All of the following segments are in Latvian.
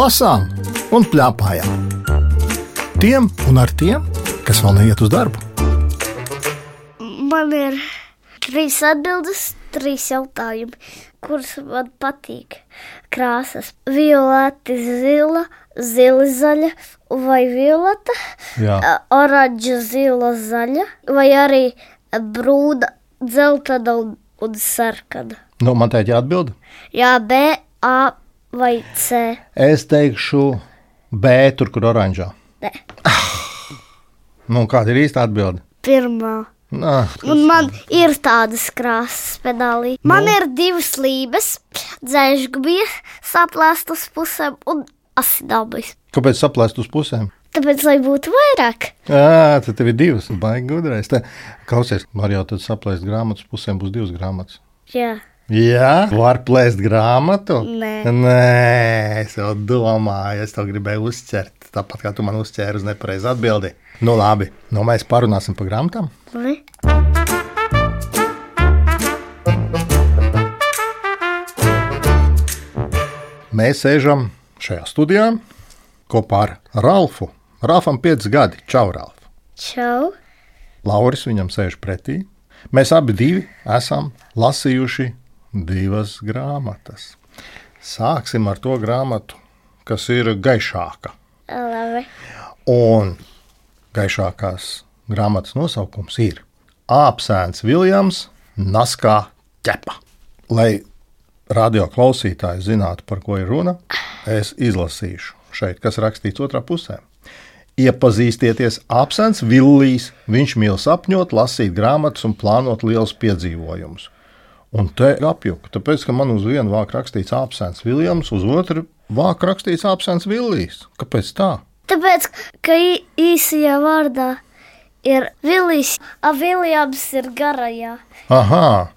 lasām un plēpājām. Tiem un ar tiem, kas vēl neiet uz darbu. Man ir trīs atbildes, trīs jautājumi, kurus man patīk. Krāsas - violeti, zila, zila, zaļa vai violeta, oranža, zila, zaļa vai arī brūna, dzeltena un, un sarkana. Nu, man teikt, jāatbild. Jā, B, A vai C. Es teikšu, B, tur, kur oranžā. Nē, Nu, kāda ir īsta atbilde? pirmā. Nā, Un man ir tādas krāsas pedālī. Man ir divas lības, dzēžgabija, saplēstas pusēm un asinājums. kāpēc saplēst uz pusēm? Tāpēc, lai būtu vairāk, Jā, tad tev ir divas. Baigi gudrais. Te, klausies, var jau tad saplēst grāmatas pusēm, būs divas grāmatas. jā, Jā, var plēst grāmatu. Nē. Nē, es jau domāju, es to gribēju uzķert. Tāpat kā tu man uzķēri uz nepareizu atbildi. Nu, labi, nu, mēs parunāsim par grāmatām. vai? Mēs sēžam šajā studijā kopā ar Ralfu. Ralfam ir 5 gadi. Čau, Ralf! Čau! Lauris viņam sēž pretī. Mēs abi divi esam lasījuši divas grāmatas. Sāksim ar to grāmatu, kas ir gaišāka. Labi. Un gaišākās grāmatas nosaukums ir Āpsēns Viljams, Naskā ķepa. Lai radio klausītāji zinātu, par ko ir runa, es izlasīšu šeit, kas rakstīts otrā pusē. Iepazīstieties, apelsīns Villijs. Viņš mīl sapņot, lasīt grāmatas un plānot lielus piedzīvojumus. Un te apjuka, tāpēc, ka man uz vienu vāku rakstīts apelsīns Viljams, uz otru vāku rakstīts apelsīns Villijs. Kāpēc tā? Tāpēc, ka īsajā vārdā ir Vilijs, a Viljams ir garajā. Aha,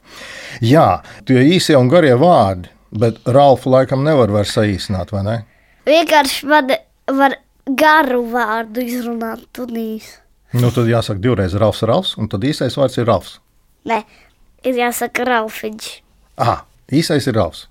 jā, tie īsie un garie vārdi, bet Ralfu laikam nevar vairs saīsināt, vai ne? Vienkārši man var garu vārdu izrunāt un īsu. Nu, tad jāsaka divreiz Ralfs, Ralfs, un tad īsais vārds ir Ralfs. Nē, ir jāsaka Ralfiņš. Ah, īsais ir Ralfs.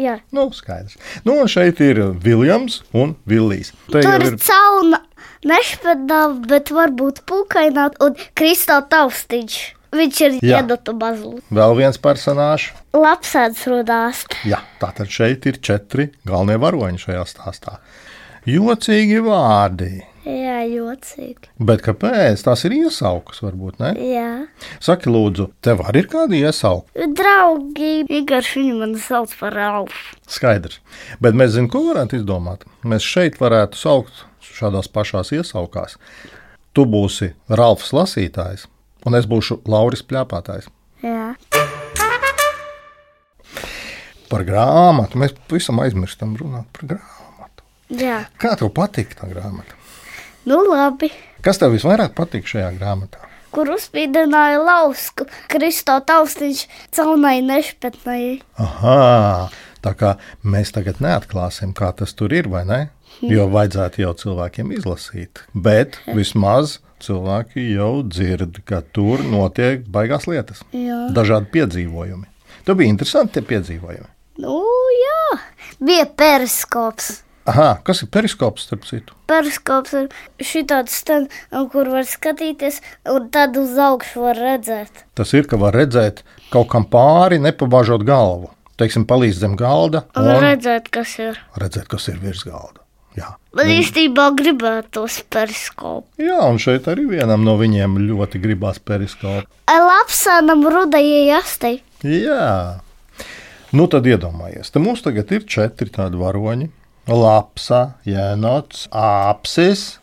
Jā. Nu, skaidrs. Nu, šeit ir Viljams un Villijs. Te Tur ir cauna, nešpedāva, bet varbūt pūkainā un kristāla taustiņš. Viņš ir iedota mazliet. vēl viens personāžs. Labsēdz rodās. Jā, tātad šeit ir četri galvenie varoņi šajā stāstā. Jocīgi vārdi. Jā, jocīgi. Bet kāpēc? Tas ir iesaukas, varbūt ne? Jā. Saki, lūdzu, tev arī ir kāda iesauka? Draugi, vienkārši viņi man sauc par Ralfu. Skaidrs. Bet mēs zinām, ko varētu izdomāt. Mēs šeit varētu saukt šādās pašās iesaukās. Tu būsi Ralfs lasītājs, un es būšu Lauris plēpātājs. Jā. Par grāmatu mēs pavisam aizmirstam runāt par grāmatu. Jā. Kā tev patīk tā grāmata? Nu, labi. Kas tev visvairāk patīk šajā grāmatā? Kur uzspīdināja lausku, kristāla taustiņš caunai nešpetnai. Aha, tā kā mēs tagad neatklāsim, kā tas tur ir, vai ne? Jo vajadzētu jau cilvēkiem izlasīt. Bet vismaz cilvēki jau dzird, ka tur notiek baigās lietas, Jā. dažādi piedzīvojumi. Tur bija interesanti tie piedzīvojumi. Nu, jā. Bija periskops. Aha, kas ir periskops, starp citu? Periskops ir šitāds stends, kur var skatīties, un tad uz augšu var redzēt. Tas ir, ka var redzēt kaut kam pāri, nepabāžot galvu. Teiksim, palīdz zem galda Un un redzēt, kas ir. redzēt, kas ir virs galda. Jā. Man īstenībā gribētos periskopu. Jā, un šeit arī vienam no viņiem ļoti gribās periskopu. Lapsānam rudajai astei. Jā, nu tad iedomājies, te mums tagad ir četri tādi varoņi. Lapsa, jēnots, apsis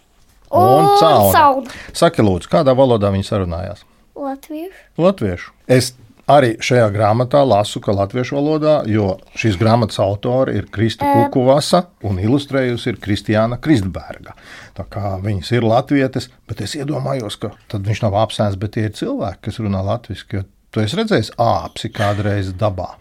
un Un cauna. Saki, lūdzu, kādā valodā viņi sarunājās? Latviešu. Latviešu. Es arī šajā grāmatā lasu, ka latviešu valodā, jo šīs grāmatas autori ir Krista Kukuvasa un ilustrējusi ir Kristiāna Kristberga. Tā kā viņas ir latvietes, bet es iedomājos, ka tad viņš nav apsēns, bet tie ir cilvēki, kas runā latviešu. Jo tu esi redzējis āpsi kādreiz dabā.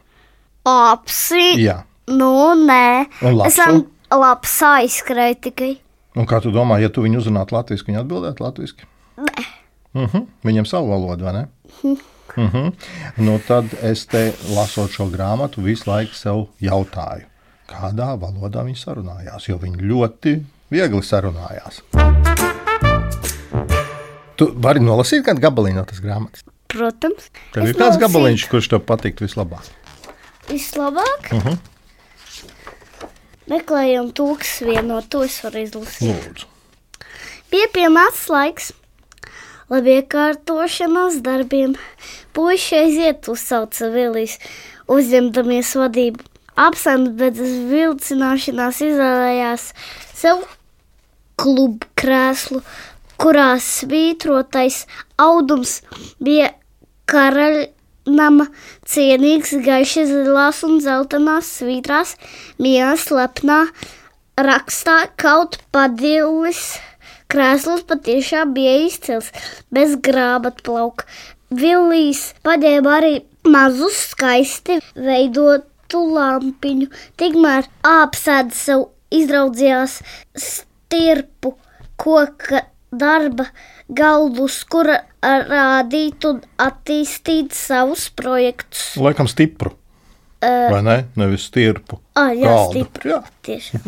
Apsi. Jā. Nu, nē. Lapsu? Esam labs aizskrēja tikai. Un kā tu domā, ja tu viņu uzzinātu latviešu, viņa atbildētu latviešu? Nē. Uh -huh. Viņam savu valodu, vai ne? Uh -huh. nu, tad es te lasot šo grāmatu, visu laiku sev jautāju, kādā valodā viņi sarunājās, jo viņi ļoti viegli sarunājās. Tu vari nolasīt kādu gabaliņu no tas grāmatas. Protams, Tev Es ir kāds nolasīju. gabaliņš, kurš tev patīk vislabāk. vislabāk. Uh -huh. Meklējam to, kas vieno to es varu izlasīt. Lūdzu, Bija pienācis laiks labiekārtošanās darbiem. Puiši aiziet uz sauca vilīs, uzņemdamies vadību. Apsēmts bez vilcināšanās izvēlējās sev klubu krēslu, kurā svītrotais audums bija karaļnama cienīgs, gaiši zilās un zeltainās svītrās, mīlas lepnā rakstā kaut padilis. Krēsls patiešām bija izcils, bez grāmatu plauka. Vilīs paņēma arī mazu skaisti veidotu lampiņu, tikmēr apsēda sev izraudzījās stirpu koka darba galdu, uz kura rādīt un attīstīt savus projektus. laikam stipru. Uh, Vai ne? Nevis stirpu. Ah, jā, galdu. stipri. Jā. Tieši.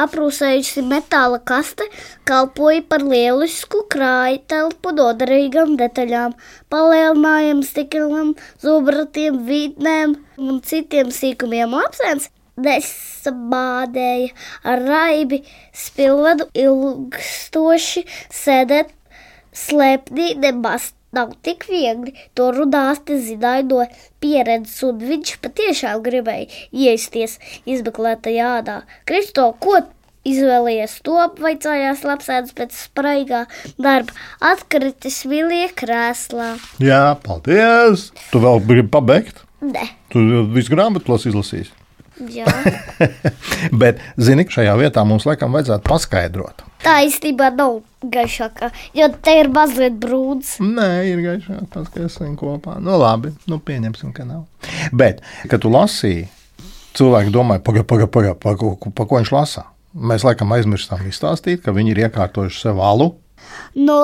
Aprūsējusi metāla kaste kalpoja par lielisku krāju telpu noderīgām detaļām, palielinājumu stiklam, zobratiem, vītnēm un citiem sīkumiem apsēns. Nesabādēja ar raibi spilvenu ilgstoši sēdēt slēpnī nemaz nav tik viegli. To rudāsti zināja no pieredzes, un viņš patiešām gribēja iesties izmeklētajā ādā. Kristo, ko izvēlējies to, vaicājās lapsēdz pēc spraigā darba, atkritis vilie krēslā. Jā, paldies! Tu vēl gribi pabeigt? Ne, Tu visu grāmatu lasi izlasīs. Bet, zini, šajā vietā mums laikam vajadzētu paskaidrot. Tā īstenībā nav gaišākā, jo te ir mazliet brūns. Nē, ir gaišāk, paskatīsim kopā. Nu, labi, nu, pieņemsim, ka nav. Bet, kad tu lasīji, cilvēki domāja, pagaidi, pagaidi, pagaidi, pa, ko- pa ko viņš lasa. Mēs laikam aizmirstam izstāstīt, ka viņi ir iekārtojuši sev alu. Nu,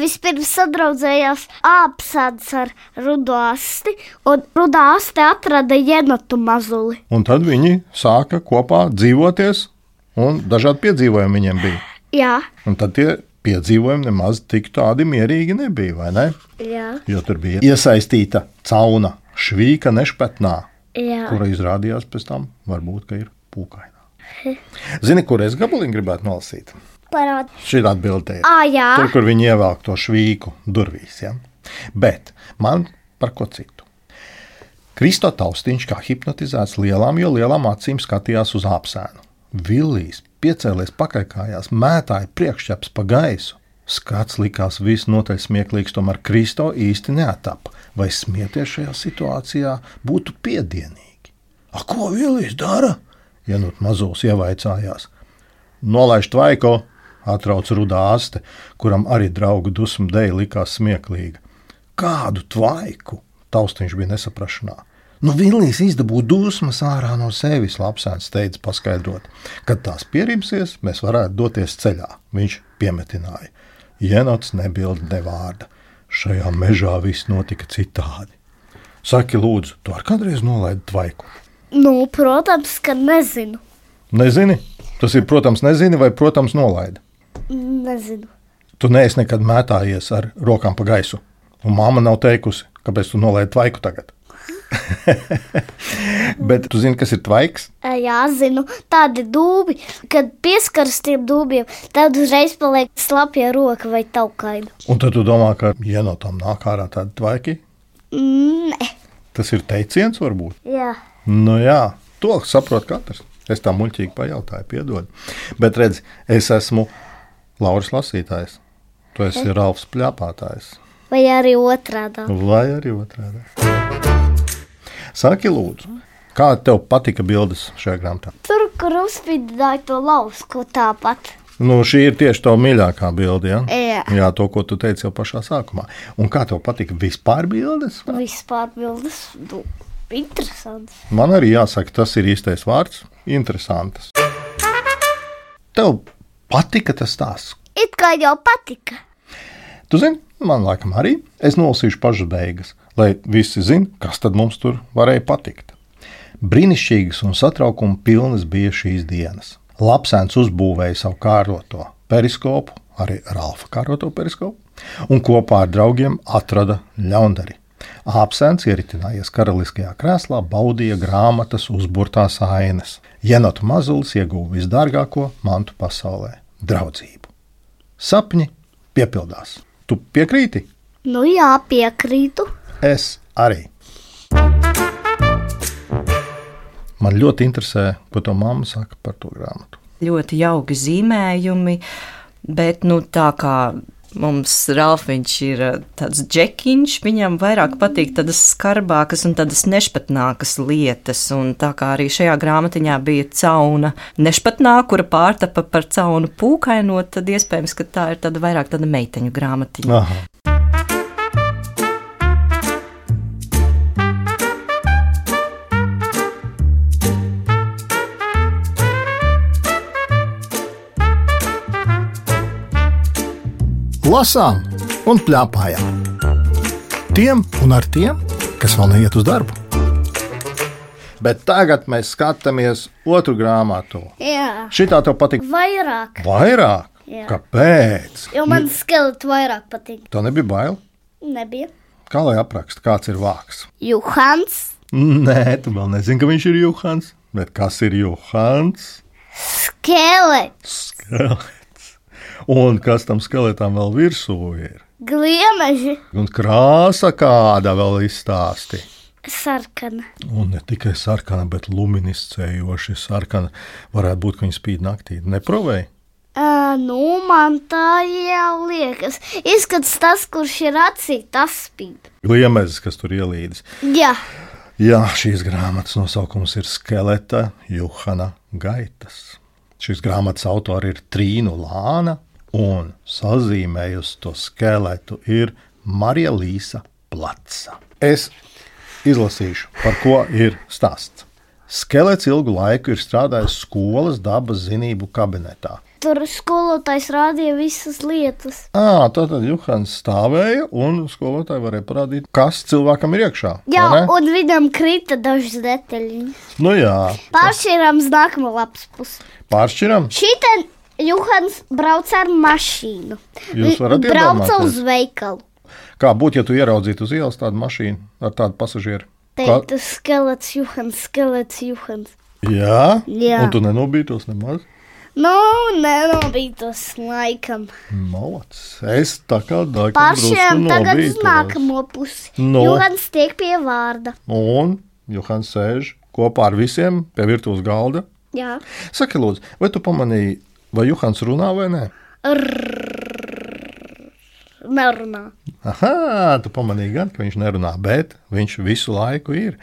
vispirms sadraudzējās apsēdz ar rudāsti, un rudāsti atrada jenotu mazuli. Un tad viņi sāka kopā dzīvoties, un dažādi piedzīvojumi viņiem bija. Jā, Un tad tie piedzīvojumi nemaz tik tādi mierīgi nebija, vai ne? jā, Jo tur bija iesaistīta cauna, švīka nešpatnā, kura izrādījās pēc tam, varbūt, ka ir pūkainā. Zini, kur es gabaliņu gribētu nolasīt? Parādi. Šī ir atbildē. Ā, jā. Tur, kur viņi ievelk to švīku durvīs. Ja? Bet man par ko citu. Kristo taustiņš kā hipnotizēts lielām, jo lielām acīm skatījās uz apsēnu. Villijs piecēlies pakaļkājās, mētāja priekšķeps pa gaisu. Skats likās visnotaļ smieklīgs, tomēr Kristo īsti neatapa. Vai smieties šajā situācijā būtu piedienīgi? A, ko Villijs dara? Nu mazos ievaicājās. Nolaiž tvaiko, atrauc rudā aste, kuram arī draugu dusmu dēļ likās smieklīga. Kādu tvaiku? Taustiņš bija nesaprašanā. Nu, Vilnius izdabūja dusmas ārā no sevis, Lapsēns teica, paskaidrot. Kad tās pierimsies, mēs varētu doties ceļā. Viņš piemetināja. Jenots nebilda ne vārda. Šajā mežā viss notika citādi. Saki, lūdzu, tu ar kādreiz nolaidi tvaiku? Nu, protams, ka nezinu. Nezini? Tas ir, protams, nezini vai, protams, nolaidi. Nezinu. Tu neesi nekad mētājies ar rokām pa gaisu. Un mamma nav teikusi, kāpēc tu nolaidi tvaiku tagad. Bet tu zini, kas ir tvaiks? Jā, zinu, tādi dūbi, kad pieskaras tiem dūbiem, tad uzreiz paliek slapja roka vai taukaina. Un tad tu domā, ka ja no tām nāk ārā tādi tvaiki, Mm, Nē, tas ir teiciens varbūt. jā. Nu jā, to saprot katrs. Es tā muļķīgi pajautāju, piedod. Bet redz, es esmu Lauris Lasītājs. Tu esi Ralfs Pļāpātājs. Vai arī otrādā. Vai arī otrādi. Saki, lūdzu, kā tev patika bildes šajā grāmatā? Tur, kur uzspīdināja to lausku tāpat. Nu, šī ir tieši tā mīļākā bilde. Ja? Jā. Jā, to, ko tu teici jau pašā sākumā. Un kā tev patika vispār bildes? Vispār bildes. Nu, interesants. Man arī jāsaka, tas ir īstais vārds - interesants. Tev patika tas stāsts. It kā jau patika. Tu zini, man laikam arī. Es nolasīšu pašas beigas, lai visi zinātu, kas tad mums tur varēja patikt. Brīnišķīgas un satraukuma pilnas bija šīs dienas. Lapsēns uzbūvēja savu kāroto periskopu, arī Rāfa kāroto periskopu, un kopā ar draugiem atrada ļaundari. Āpsēns ieritinājies karaliskajā krēslā, baudīja grāmatas uzburtās ainas. Jenotu mazulis ieguva visdārgāko mantu pasaulē - draudzību. Sapņi piepildās. Tu piekrīti? Nu jā, piekrītu. Es arī. Man ļoti interesē, ko tā mamma saka par to grāmatu. Ļoti jauki zīmējumi, bet nu, tā kā mums Ralfiņš ir eh, tāds džekiņš, viņam vairāk patīk tādas skarbākas un tādas nešpatnākas lietas. Un tā kā arī šajā grāmatiņā bija cauna nešpatnā, kura pārtapa par caunu pūkainot, tad iespējams, ka tā ir tāda vairāk tāda meiteņu grāmatiņa. Aha. Lasām un plēpājām. Tiem un ar tiem, kas vēl neiet uz darbu. Bet tagad mēs skatāmies otru grāmatu. Jā, Šī tā tev patīk vairāk. vairāk. Jā. Kāpēc? Jo man skeleti vairāk patīk. Tā nebija bail. Nebija. Kā lai apraksta, kāds ir vārds? Juhans, Nē, tu vēl nezini, ka viņš ir Johans. Bet kas ir Johans? skelets, Skelets. Un kas tam skeletam vēl virsū ir? gliemeži, Un krāsa kāda vēl izstāsti. sarkana. Un ne tikai sarkana, bet luminiscējoši sarkana. Varētu būt, ka viņi spīd naktī. Neprovēji? Ā, nu, man tā jau liekas. Izskatās tas, kurš ir acī, tas spīd. Liemezis, kas tur ielīdis. Jā, Jā, šīs grāmatas nosaukums ir Skeleta Johana Gaitas. Šīs grāmatas autori ir Trīna Lāna, un sazīmējusi to skeletu ir Marija Līsa Platsa. Es izlasīšu, par ko ir stāsts. Skelets ilgu laiku ir strādājis skolas dabas zinību kabinetā. tur skolotājs rādīja visas lietas. À, tātad Juhans stāvēja, un skolotāji varēja parādīt, kas cilvēkam ir iekšā. Jā, un viņam krita dažas detaļas. Nu jā, Pāršķirams nākamā lapas pusē. pāršķiram. Šitien Juhans brauc ar mašīnu. Jūs varat iedomāties? uz veikalu. Kā būtu, ja tu ieraudzītu uz ielas tādu mašīnu ar tādu pasažieru? Teikt, skelets Juhans, skelets Juhans. Jā, Jā. un tu nenobītos nemaz. Nu, nenobītos laikam. Malacis. Es tā kā daļu Pāršķiram tagad uz nākamo pusi. Nu. Juhans tiek pie vārda. Un Johans sēž kopā ar visiem pie virtuves galda. Jā. Saki, lūdzu, vai tu pamanīji, vai Johans runā vai nē? Nerunā. Aha, tu pamanīji gan, ka viņš nerunā, bet viņš visu laiku ir.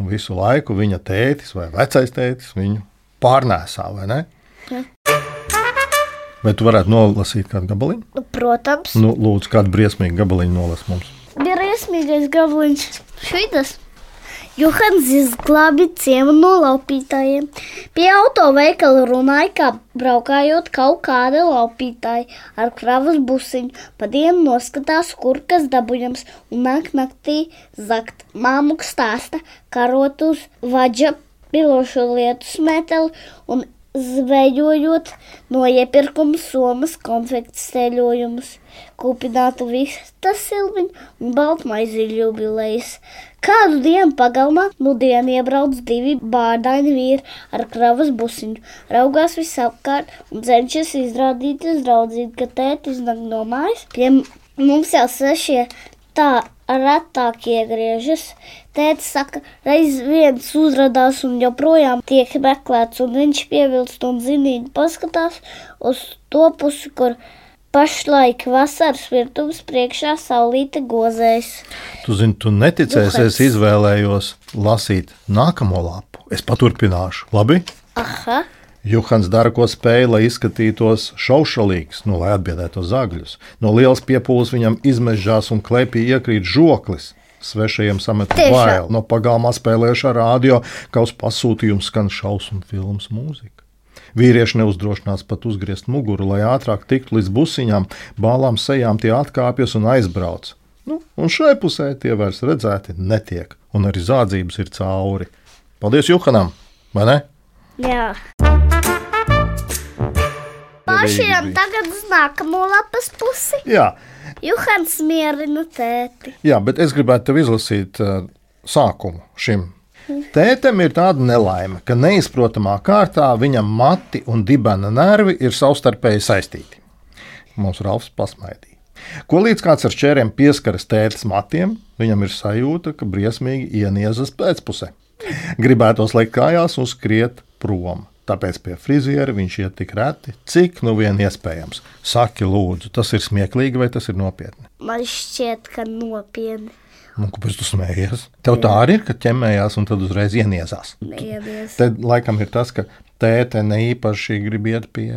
Un visu laiku viņa tētis vai vecais tētis viņu pārnēsā, vai ne? Ja. Vai tu varētu nolasīt kādu gabaliņu? Nu, protams, Nu, lūdzu, kādu briesmīgu gabaliņu nolas mums. bija riesmīgais gabaliņš. Šitas. Johans izglābi ciemu no laupītājiem. Pie autoveikala runāja, kā braukājot kaut kāda laupītāja ar kravas busiņu. Pa dienu noskatās, kur kas dabujams, un nāk naktī zakt. Māmuk stāsta, karot uz vaģa pilošo lietu smeteli un zvejojot no iepirkuma somas konfekts ceļojumus, kūpinātu vistas silviņu un baltmaizīļu jubilejas. Kādu dienu pagalmā nudien iebrauc divi bārdaini vīri ar kravas busiņu, raugās visapkārt un cenšas izrādīt draudzību, ka tētis nāk no mājas. Pie mums jau sešie tā retāk iegriežas. Tētis saka, reiz viens uzrādās un joprojām tiek meklēts, un viņš pievilst un zinīgi paskatās uz to pusi, kur pašlaik vasaras virtuves priekšā saulīte gozēs. Tu zini, tu neticēsi, Johans. es izvēlējos lasīt nākamo lapu. Es paturpināšu. Labi? Aha, Juhans dara, ko spēja, lai izskatītos šaušalīgs, nu, lai atbiedētu zagļus. No lielas piepūles viņam izmežās un klēpī iekrīt žoklis. Svešajiem sametu Tiešām. bail. No pagalmā spēlējušā rādio, kā uz pasūtījumu skan šausmu filmas mūzika. Vīrieši neuzdrošinās pat uzgriezt muguru, lai ātrāk tiktu līdz busiņām, bālām sejām tie atkāpjas un aizbrauc. Nu, un šai pusē tie vairs redzēti netiek, un arī zādzības ir cauri. Paldies Juhanam! Vai ne? Jā. Pašiem tagad uz nākamo lapas pusi. Jā, Juhans mierina tēti. jā bet es gribētu tev izlasīt uh, sākumu šim. Tētim ir tāda nelaime, ka neizprotamā kārtā viņam mati un dibena nervi ir savstarpēji saistīti. Mums Ralfs pasmaidīja. Ko līdz kāds ar šķēriem pieskaras tētas matiem, viņam ir sajūta, ka briesmīgi ieniezas pēcpusē. Gribētos likt kājās un skriet prom. Tāpēc pie friziera viņš iet tik reti, cik nu vien iespējams. Saki, lūdzu, tas ir smieklīgi vai tas ir nopietni? Man šķiet, ka nopietni. Un, kāpēc tu smējies? Tev tā arī ir, ka ķemmējās un tad uzreiz ieniezās. Neiemies. Te laikam ir tas, ka tēte ne īpaši grib iet pie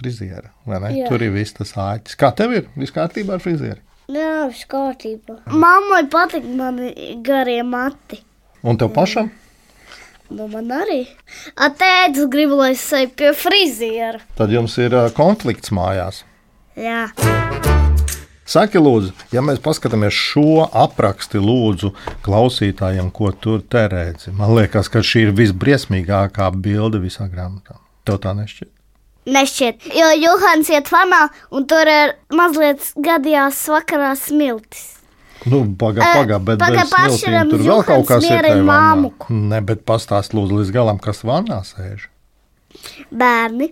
friziera. Jā. Tur ir viss tas āķis. Kā tev ir? Viss kārtībā ar frizieri. Jā, viss kārtībā. Mammai patīk mani garie mati. Un tev pašam? Nu, man arī. Atēdz grib, lai es eju pie friziera. Tad jums ir ā, konflikts mājās. Jā. Saki, lūdzu, ja mēs paskatāmies šo aprakstu, lūdzu, klausītājiem, ko tur te redzi. Man liekas, ka šī ir visbriesmīgākā bilde visā grāmatā. Tev tā nešķiet? Nešķiet, jo Johans iet vanā un tur ir mazliet gadījās vakarā smiltis. Nu, pagaidi, bet paga, bez smiltīm pašam tur vēl kaut kas vannā. māmuku. Ne, bet pastāst lūdzu līdz galam, kas vannā sēž. Bērni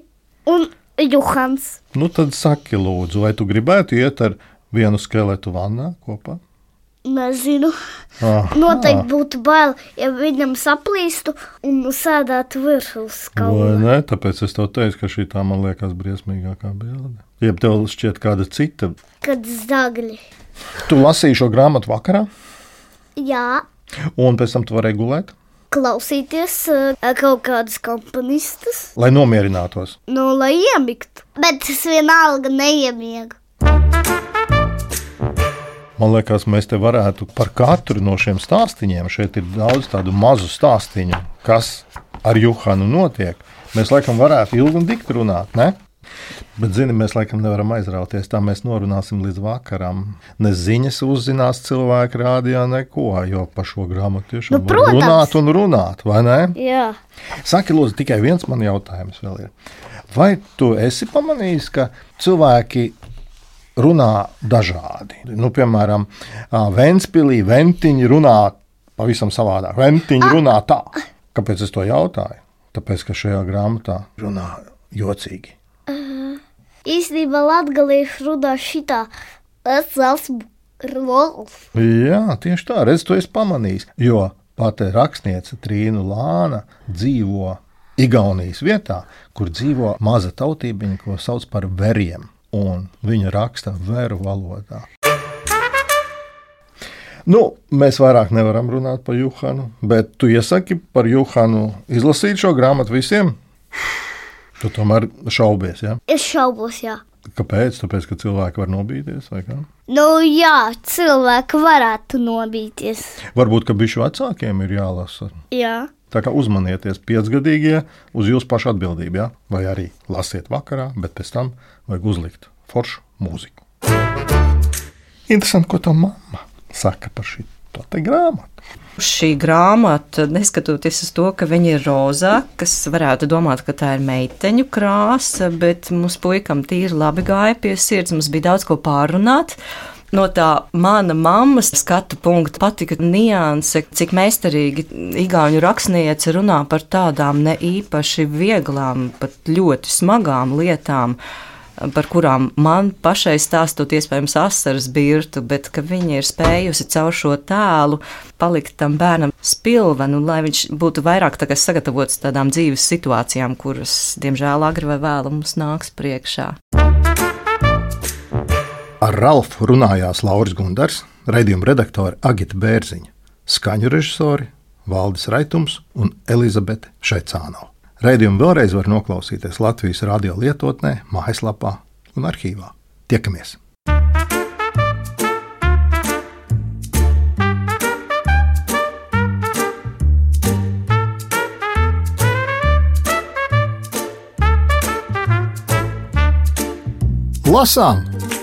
un Johans. Nu, tad saki, lūdzu, vai tu gribētu iet ar vienu skeletu vannā kopā? Nezinu. Ah, Noteikti būtu bail, ja viņam saplīstu un sēdētu virsū kalna. ne? Tāpēc es tev teicu, ka šī tā man liekas briesmīgākā bilde. Jeb tev šķiet kāda cita. Kad zagļi. Tu lasīji šo grāmatu vakarā, Jā, un pēc tam tu vari gulēt, klausīties uh, kaut kādas komponistas, lai nomierinātos. nu, lai iemigtu. Bet es vienalga neiemiegu. Man liekas, mēs te varētu par katru no šiem stāstījumiem. Šeit ir daudz tādu mazu stāstīņu, kas ar Juhanu notiek. Mēs laikam varētu ilgi un dikti runāt, ne? Bet, zini, mēs laikam nevaram aizrauties. Tā mēs norunāsim līdz vakaram. Ne ziņas uzzinās cilvēki rādījā neko, jo par šo grāmatu tiešām Nu, var runāt un runāt, vai ne? Jā, Saki, lūdzu, tikai viens man jautājums vēl ir. Vai tu esi pamanījis, ka cilvēki runā dažādi? Nu, piemēram, ā, Ventspīlī ventiņi runā pavisam savādāk. Ventiņi runā tā. Kāpēc es to jautāju? Tāpēc, ka šajā grāmatā runā jocīgi. īstenībā latgalieši runā šitā. Es esmu Rols. Jā, tieši tā, redz, to es pamanīju. Jo pati rakstniece Trīna Lāna dzīvo Igaunijas vietā, kur dzīvo maza tautība, ko sauc par veriem. Un viņa raksta veru valodā. Nu, mēs vairāk nevaram runāt par Juhanu, bet tu iesaki par Juhanu izlasīt šo grāmatu visiem? Tu tomēr šaubies, ja? Es šaubos, jā. Kāpēc? Tāpēc, ka cilvēki var nobīties vai kā? Nu, jā, cilvēki varētu nobīties. Varbūt, ka bišu vecākiem ir jālasa Jā, Tā kā uzmanieties piecgadīgie uz jūsu pašu atbildību, ja? vai arī lasiet vakarā, bet pēc tam vajag uzlikt foršu mūziku. Interesanti, ko tā mamma saka par te grāmatu. Šī grāmata, neskatoties uz to, ka viņa ir rozā, kas varētu domāt, ka tā ir meiteņu krāsa, bet mūsu puikam tīri labi gāja pie sirds, mums bija daudz ko pārunāt. No tā mana mammas skatu punkta patika nianse, cik meistarīgi igauņu rakstniece runā par tādām ne īpaši vieglām, pat ļoti smagām lietām par kurām man pašai stāstot, iespējams, asaras birtu, bet ka viņa ir spējusi caur šo tēlu palikt tam bērnam spilvenu, lai viņš būtu vairāk tā sagatavots tādām dzīves situācijām, kuras, diemžēl, agri vai vēlu mums nāks priekšā. Ar Ralfu runājās Lauris Gundars, raidījuma redaktore Agita Bērziņa, skaņu režisori Valdis Raitums un Elizabete Šaicānova. Raidījumu vēlreiz var noklausīties Latvijas radio lietotnē, mājaslapā un arhīvā. Tiekamies! Lasām